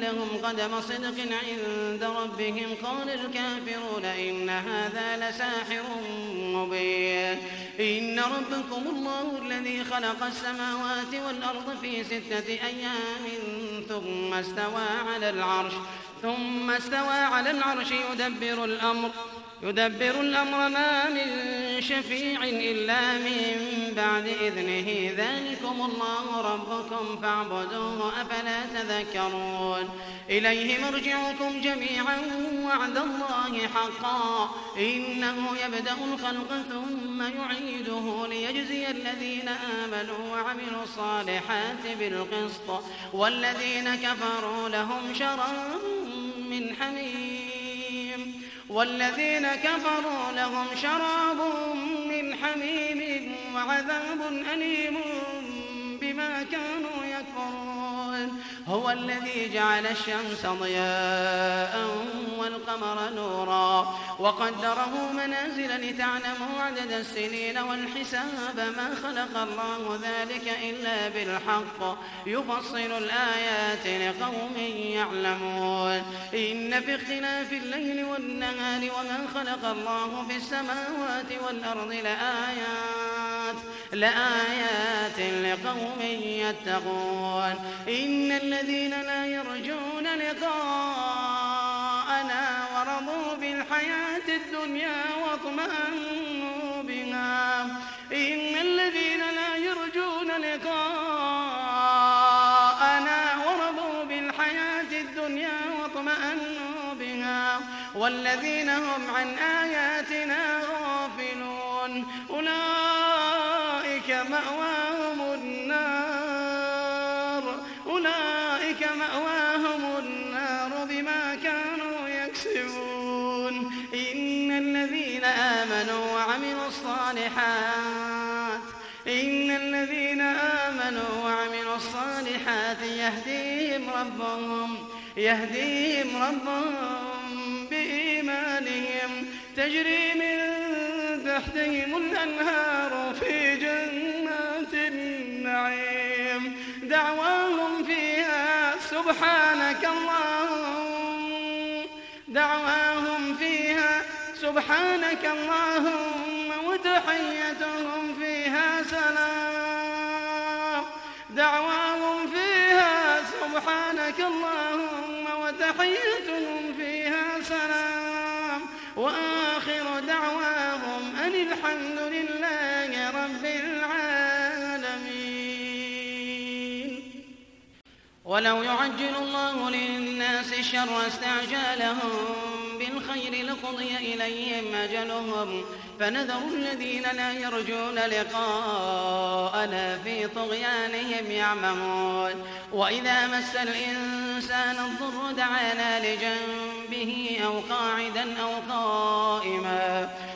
لهم قدم صدق عند ربهم. قال الكافرون إن هذا لساحر مبين. إن ربكم الله الذي خلق السماوات والأرض في ستة أيام ثم استوى على العرش ثم استوى على العرش يدبر الأمر. يدبر الأمر ما من شفيع إلا من بعد إذنه. ذلكم الله ربكم فاعبدوه أفلا تذكرون. إليه مرجعكم جميعا وعد الله حقا. إنه يبدأ الخلق ثم يعيده ليجزي الذين آمنوا وعملوا الصالحات بالقسط. والذين كفروا لهم شراب من حميم. والذين كفروا لهم شراب من حميم وعذاب أليم بما كانوا يكفرون. هو الذي جعل الشمس ضياء والقمر نورا وقدره منازل لتعلموا عدد السنين والحساب ما خلق الله ذلك إلا بالحق. يفصل الآيات لقوم يعلمون. إن في اختلاف الليل والنهار وما خلق الله في السماوات والأرض لآيات لآيات لقوم يتقون. إن الذين لا يرجون لقاءنا ورضوا بالحياة الدنيا واطمأنوا بها. إن الذين لا يرجون لقاءنا ورضوا بالحياة الدنيا واطمأنوا بها. والذين هم عن آياتنا ربهم يهديهم ربهم بإيمانهم. تجري من تحتهم الأنهار في جنات النعيم. دعواهم فيها سبحانك اللهم دعواهم فيها سبحانك اللهم وتحيتهم فيها سلام. دعواهم سبحانك اللهم وتحيتهم فيها سلام. وآخر دعواهم أن الحمد لله رب العالمين. ولو يعجل الله للناس الشر استعجالهم بالخير لقضي إليهم أجلهم. فنذر الذين لا يرجون لقاءنا في طغيانهم يعمهون. وإذا مس الإنسان الضر دعانا لجنبه أو قاعدا أو قائما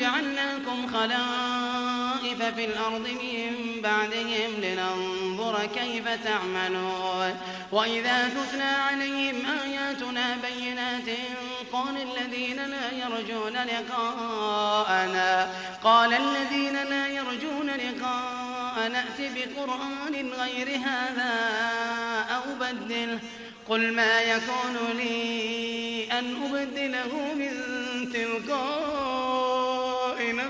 جعلناكم خلائف في الأرض من بعدهم لننظر كيف تعملون. وإذا تتلى عليهم آياتنا بينات قال الذين لا يرجون لقاءنا قال الذين لا يرجون لقاءنا ائت بقرآن غير هذا أو بدله قل ما يكون لي أن أبدله من تلقاء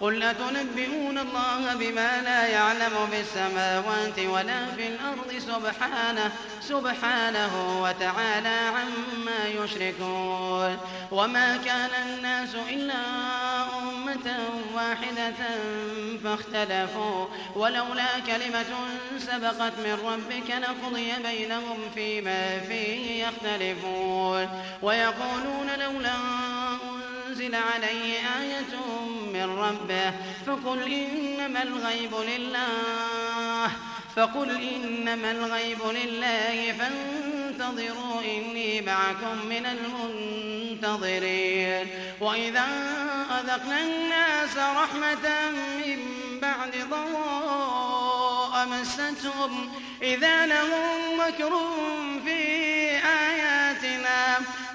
قل أتنبئون الله بما لا يعلم في السماوات ولا في الأرض سبحانه سبحانه وتعالى عما يشركون. وما كان الناس إلا أمة واحدة فاختلفوا. ولولا كلمة سبقت من ربك لقضي بينهم فيما فيه يختلفون. ويقولون لولا أنزل عليه آية من ربه فقل إنما الغيب لله فقل إنما الغيب لله فانتظروا إني معكم من المنتظرين وإذا أذقنا الناس رحمة من بعد ضراء مستهم إذا لهم مكر في آياتنا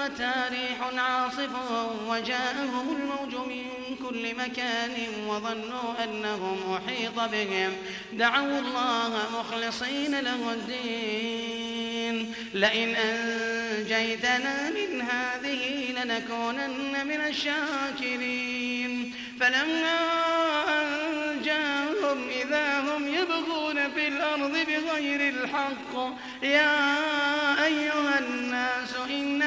جاءتها ريح عاصف وجاءهم الموج من كل مكان وظنوا أنهم أحيط بهم. دعوا الله مخلصين له الدين. لئن أنجيتنا من هذه لنكونن من الشاكرين. فلما أنجاهم إذا هم يبغون في الأرض بغير الحق يا أيها الناس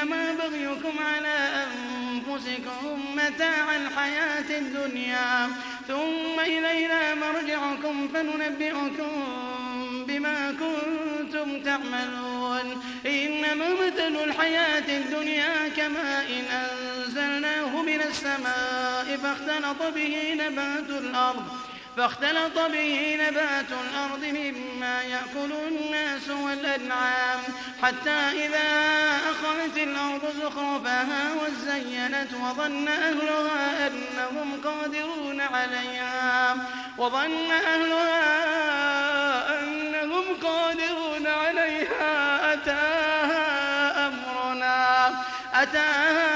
إنما بغيكم على أنفسكم متاع الحياة الدنيا. ثم إلينا مرجعكم فننبئكم بما كنتم تعملون. إنما مثل الحياة الدنيا كماء إن أنزلناه من السماء فاختلط به نبات الأرض. فاختلط به نبات الأرض مما يأكل الناس والأنعام. حتى إذا أخذت الأرض زخرفها وزينت وظن أهلها أنهم قادرون عليها. وظن أهلها أنهم قادرون عليها. أتاها أمرنا أتاها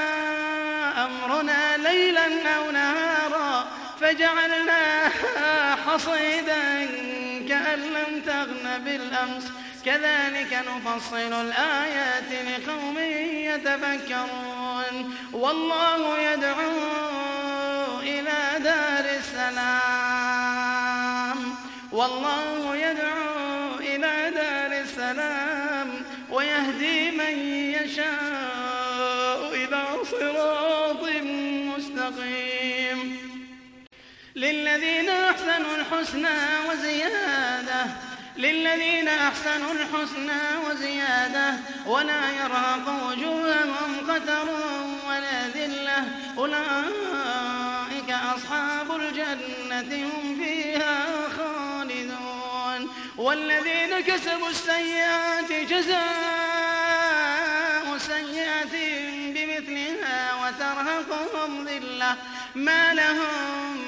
أمرنا ليلا أو نهارا فجعلناها حصيدا كأن لم تغن بالأمس. كذلك نفصل الآيات لقوم يتفكرون. والله يدعو إلى دار السلام. والله يدعو إلى دار السلام. ويهدي من يشاء إلى صراط للذين أحسنوا الحسنى وزيادة. للذين أحسنوا الحسنى وزيادة. ولا يرهق وجوههم قتر ولا ذلة. أولئك أصحاب الجنة هم فيها خالدون. والذين كسبوا السيئات جزاء سيئة بمثلها وترهقهم ذلة. ما لهم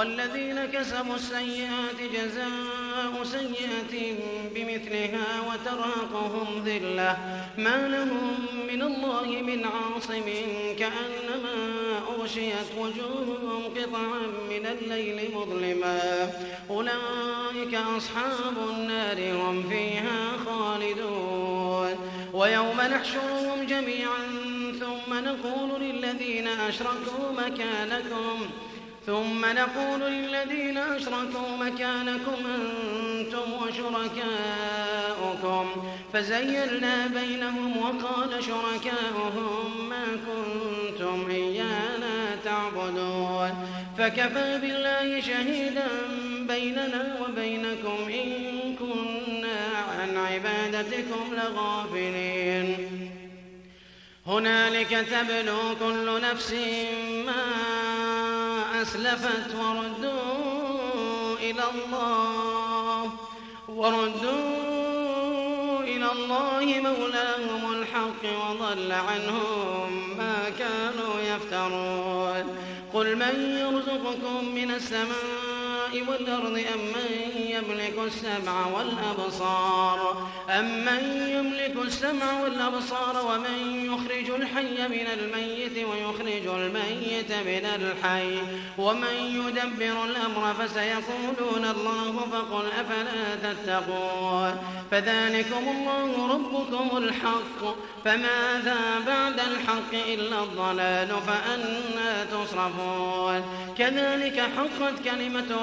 والذين كسبوا السيئات جزاء سيئة بمثلها وتراقهم ذلة. ما لهم من الله من عاصم كأنما أغشيت وجوههم قطعا من الليل مظلما. أولئك أصحاب النار هم فيها خالدون. ويوم نحشرهم جميعا ثم نقول للذين أشركوا مكانكم ثم نقول للذين أشركوا مكانكم أنتم وشركاؤكم. فزيلنا بينهم وقال شركاؤهم ما كنتم إيانا تعبدون. فكفى بالله شهيدا بيننا وبينكم إن كنا عن عبادتكم لغافلين. هنالك تبلو كل نفس ما أسلفت وردوا إلى الله. وردوا إلى الله مولاهم الحق وضل عنهم ما كانوا يفترون. قل من يرزقكم من السماء والأرض أم من يملك السمع والأبصار؟ أم من يملك السمع والأبصار ومن يخرج الحي من الميت ويخرج الميت من الحي؟ ومن يدبر الأمر فسيقولون الله فقل أفلا تتقون؟ فذلكم الله ربكم الحق. فماذا بعد الحق إلا الضلال فأنا تصرفون. كذلك حقت كلمة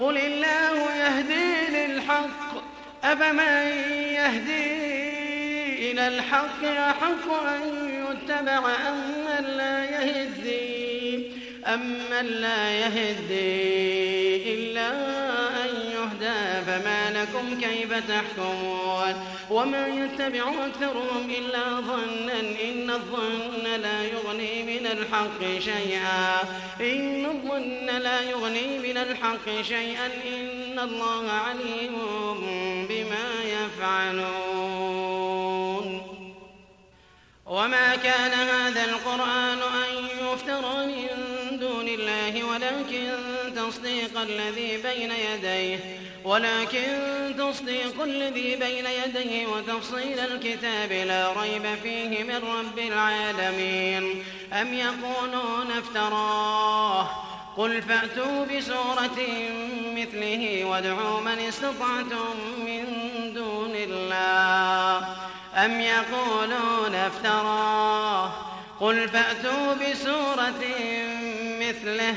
قل الله يهدي للحق. أفمن يهدي إلى الحق أحق أن يتبع أم من لا يهدي؟ أم من لا يهدي إلا فما لكم كيف تحكمون وما يتبع أكثرهم إلا ظنا إن الظن لا يغني من الحق شيئا إن الظن لا يغني من الحق شيئا إن الله عليم بما يفعلون وما كان هذا القرآن أن يفترى من تصديق الذي بين يديه ولكن تصديق الذي بين يديه وتفصيل الكتاب لا ريب فيه من رب العالمين. أم يقولون افتراه؟ قل فأتوا بسورة مثله وادعوا من استطعتم من دون الله. أم يقولون افتراه؟ قل فأتوا بسورة مثله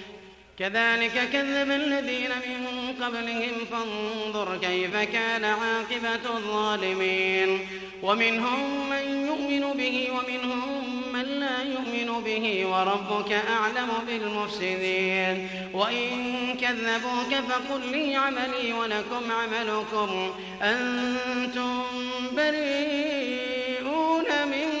كذلك كذب الذين من قبلهم فانظر كيف كان عاقبة الظالمين. ومنهم من يؤمن به ومنهم من لا يؤمن به وربك أعلم بالمفسدين. وإن كذبوك فقل لي عملي ولكم عملكم. أنتم بريئون مما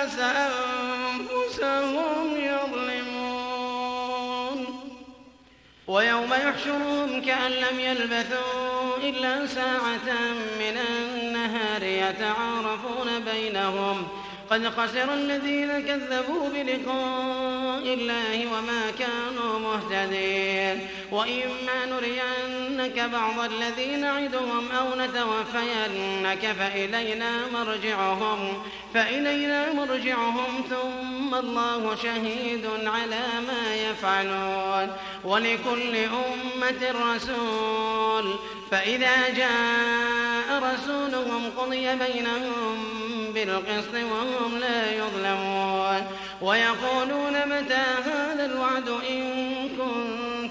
ويوم يحشرهم كأن لم يلبثوا إلا ساعة من النهار يتعارفون بينهم. قد خسر الذين كذبوا بلقاء الله وما كانوا مهتدين. وإما نرينك بعض الذي نعدهم أو نتوفينك فإلينا مرجعهم فإلينا مرجعهم ثم الله شهيد على ما يفعلون. ولكل أمة رسول فإذا جاء رسولهم قضي بينهم بالقسط وهم لا يظلمون. ويقولون متى هذا الوعد إن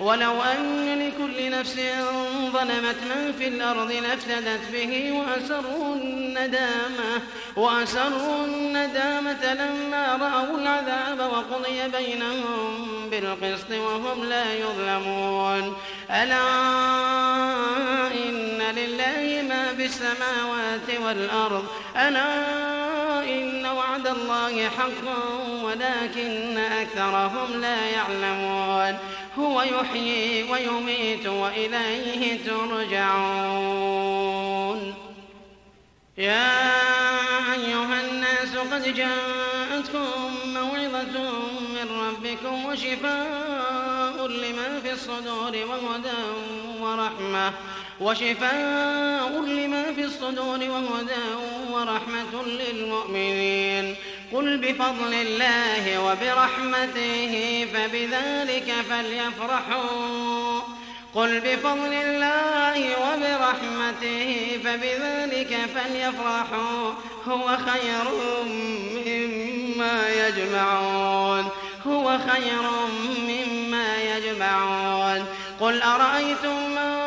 ولو أن لكل نفس ظلمت من في الأرض لافتدت به وأسروا الندامة وأسروا الندامة لما رأوا العذاب وقضي بينهم بالقسط وهم لا يظلمون. ألا إن لله ما في السماوات والأرض؟ ألا إن وعد الله حق ولكن أكثرهم لا يعلمون. هو يحيي ويميت وإليه ترجعون. يا أيها الناس قد جاءتكم موعظة من ربكم وشفاء لما في الصدور وهدى ورحمة. وشفاء لما في الصدور وهدى ورحمة للمؤمنين. قل بفضل الله وبرحمته فبذلك فليفرحوا. قل بفضل الله وبرحمته فبذلك فليفرحوا. هو خير مما يجمعون. هو خير مما يجمعون. قل أرأيتم ما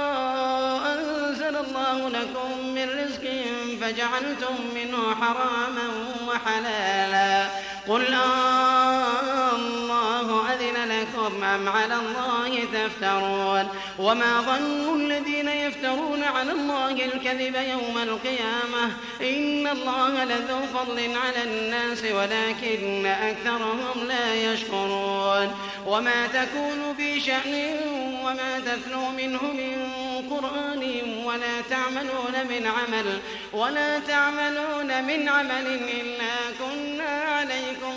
فجعلتم منه حراما وحلالا. قل آه أم على الله تفترون؟ وما ظن الذين يفترون على الله الكذب يوم القيامة؟ إن الله لذو فضل على الناس ولكن أكثرهم لا يشكرون. وما تكون في شأن وما تتلو منه من قرآن ولا تعملون من عمل ولا تعملون من عمل إلا كنا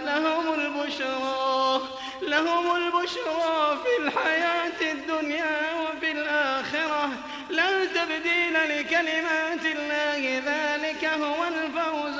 لهم البشرى لهم البشرى في الحياة الدنيا وفي الآخرة. لا تبديل لكلمات الله ذلك هو الفوز.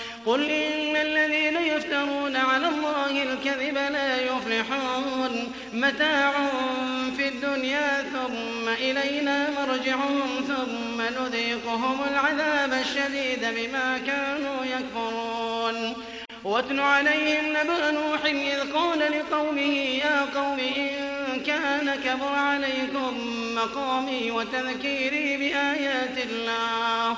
قل إن الذين يفترون على الله الكذب لا يفلحون. متاع في الدنيا ثم إلينا مرجعهم ثم نذيقهم العذاب الشديد بما كانوا يكفرون. واتل عليهم نبأ نوح إذ قال لقومه يا قوم إن كان كبر عليكم مقامي وتذكيري بآيات الله.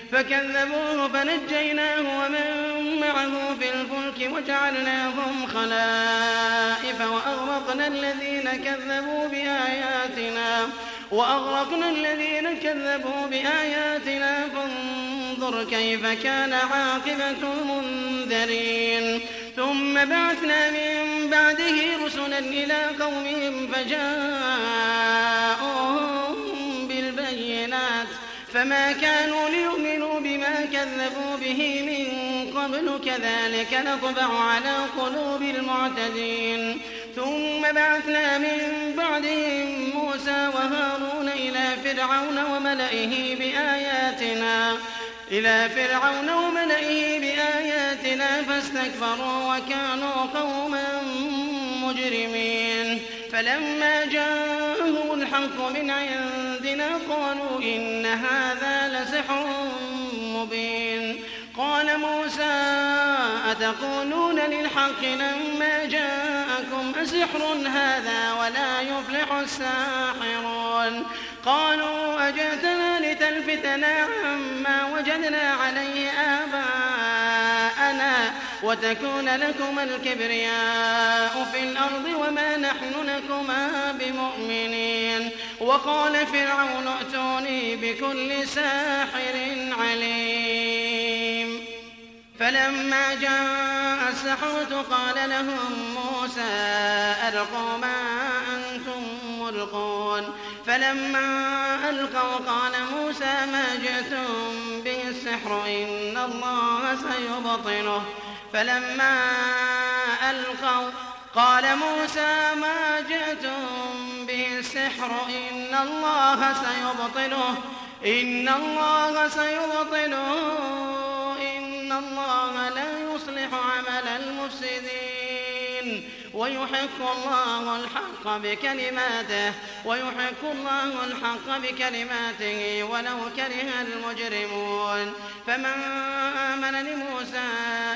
فكذبوه فنجيناه ومن معه في الفلك وجعلناهم خلائف وأغرقنا الذين كذبوا بآياتنا وأغرقنا الذين كذبوا بآياتنا. فانظر كيف كان عاقبة المنذرين. ثم بعثنا من بعده رسلا إلى قومهم فجاءوهم فما كانوا ليؤمنوا بما كذبوا به من قبل كذلك نطبع على قلوب المعتدين ثم بعثنا من بعدهم موسى وهارون إلى فرعون وملئه بآياتنا إلى فرعون وملئه بآياتنا فاستكبروا وكانوا قوما مجرمين فلما جاءهم الحق من عندنا قالوا إن هذا لسحر مبين. قال موسى أتقولون للحق لما جاءكم أسحر هذا ولا يفلح الساحرون؟ قالوا أجئتنا لتلفتنا عما وجدنا عليه آباءنا وتكون لكما الكبرياء في الأرض وما نحن لكما بمؤمنين. وقال فرعون ائتوني بكل ساحر عليم. فلما جاء السحرة قال لهم موسى ألقوا ما أنتم ملقون. فلما ألقوا قال موسى ما جئتم به السحر إن الله سيبطله. فلما ألقوا قال موسى ما جئتم به السحر إن الله سيبطله إن الله سيبطله إن الله لا يصلح عمل المفسدين. ويحق الله الحق بكلماته ويحق الله الحق بكلماته ولو كره المجرمون. فما آمن لموسى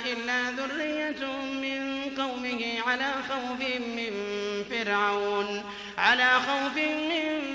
إلا ذرية من قومه على خوف من فرعون على خوف من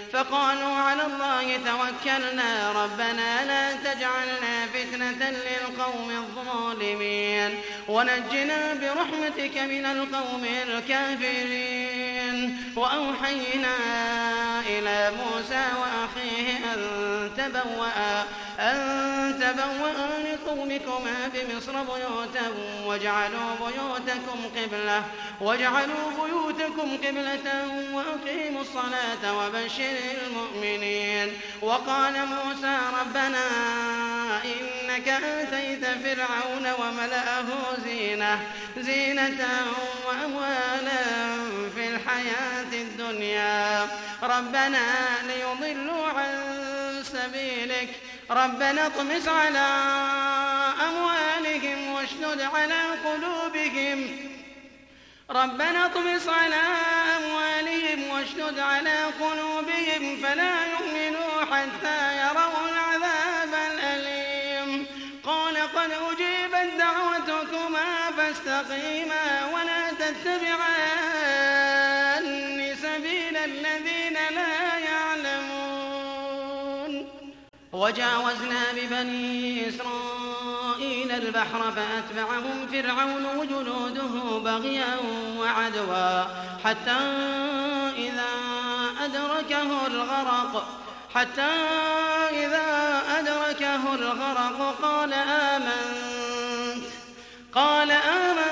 فقالوا على الله توكلنا ربنا لا تجعلنا فتنة للقوم الظالمين. ونجنا برحمتك من القوم الكافرين. وأوحينا إلى موسى وأخيه أن تبوأ. أن تبوأ لقومكما بمصر بيوتا واجعلوا بيوتكم قبلة واجعلوا بيوتكم قبلة وأقيموا الصلاة وبشر المؤمنين. وقال موسى ربنا إنك آتيت فرعون وملأه زينة زينة وأموالا في الحياة الدنيا. ربنا ليضلوا عن سبيلك ربنا اطمس على أموالهم واشدد على قلوبهم. ربنا اطمس على أموالهم واشدد على قلوبهم فلا يؤمنوا حتى يروا العذاب الأليم. قال قد أجيبت دعوتكما فاستقيما ولا تتبعان سبيل الذين لا وجاوزنا ببني إسرائيل البحر فأتبعهم فرعون وجنوده بغيا وعدوا. حتى إذا أدركه الغرق حتى إذا أدركه الغرق قال آمنت. قال آمنت.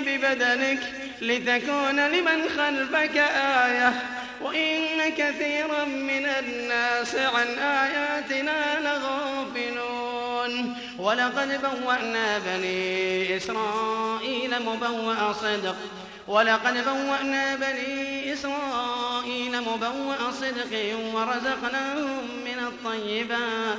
ببدنك لتكون لمن خلفك آية. وإن كثيرا من الناس عن آياتنا لغافلون. ولقد بوأنا بني إسرائيل مبوأ صدق. ولقد بوأنا بني إسرائيل مبوأ صدق ورزقناهم من الطيبات.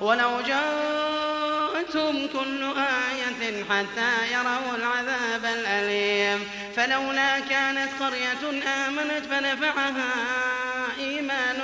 ولو جاءتهم كل آية حتى يروا العذاب الأليم. فلولا كانت قرية آمنت فنفعها يونس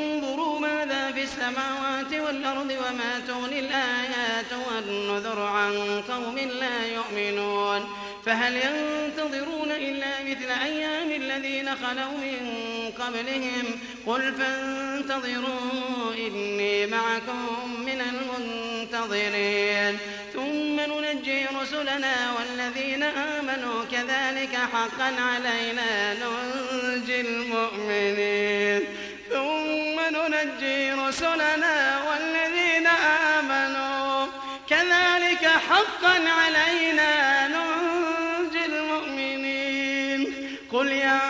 السماوات والأرض وما تغني الآيات والنذر عن قوم لا يؤمنون فهل ينتظرون إلا مثل أيام الذين خلوا من قبلهم قل فانتظروا إني معكم من المنتظرين ثم ننجي رسلنا والذين آمنوا كذلك حقا علينا ننجي المؤمنين ثم ننجي رسلنا والذين آمنوا. كذلك حقا علينا ننجي المؤمنين. قل يا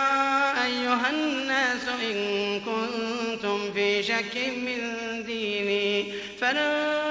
أيها الناس إن كنتم في شك من ديني فلا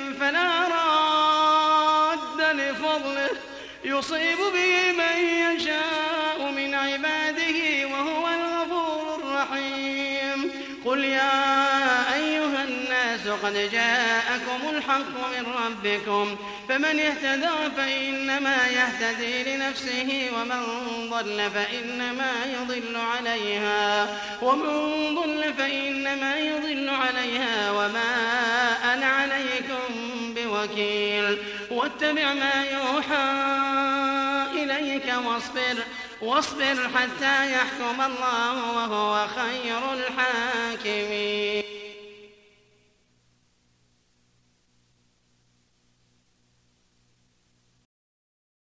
فلا راد لفضله. يصيب به من يشاء من عباده وهو الغفور الرحيم. قل يا أيها الناس قد جاءكم الحق من ربكم. فمن اهتدى فإنما يهتدي لنفسه ومن ضل فإنما يضل عليها. ومن ضل فإنما يضل عليها. وما أنا عليكم بوكيل واتبع ما يوحى إليك واصبر واصبر حتى يحكم الله وهو خير الحاكمين.